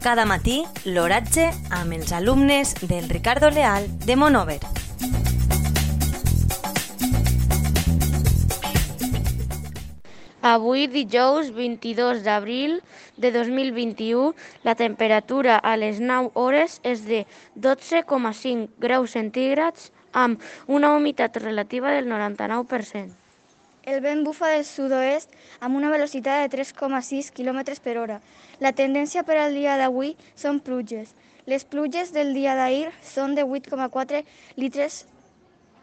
Cada matí, l'oratge amb els alumnes del Ricardo Leal de Monover. Avui, dijous 22 d'abril de 2021, la temperatura a les 9 hores és de 12,5 graus centígrads amb una humitat relativa del 99%. El vent bufa del sud-oest amb una velocitat de 3,6 km per hora. La tendència per al dia d'avui són pluges. Les pluges del dia d'ahir són de 8,4 litres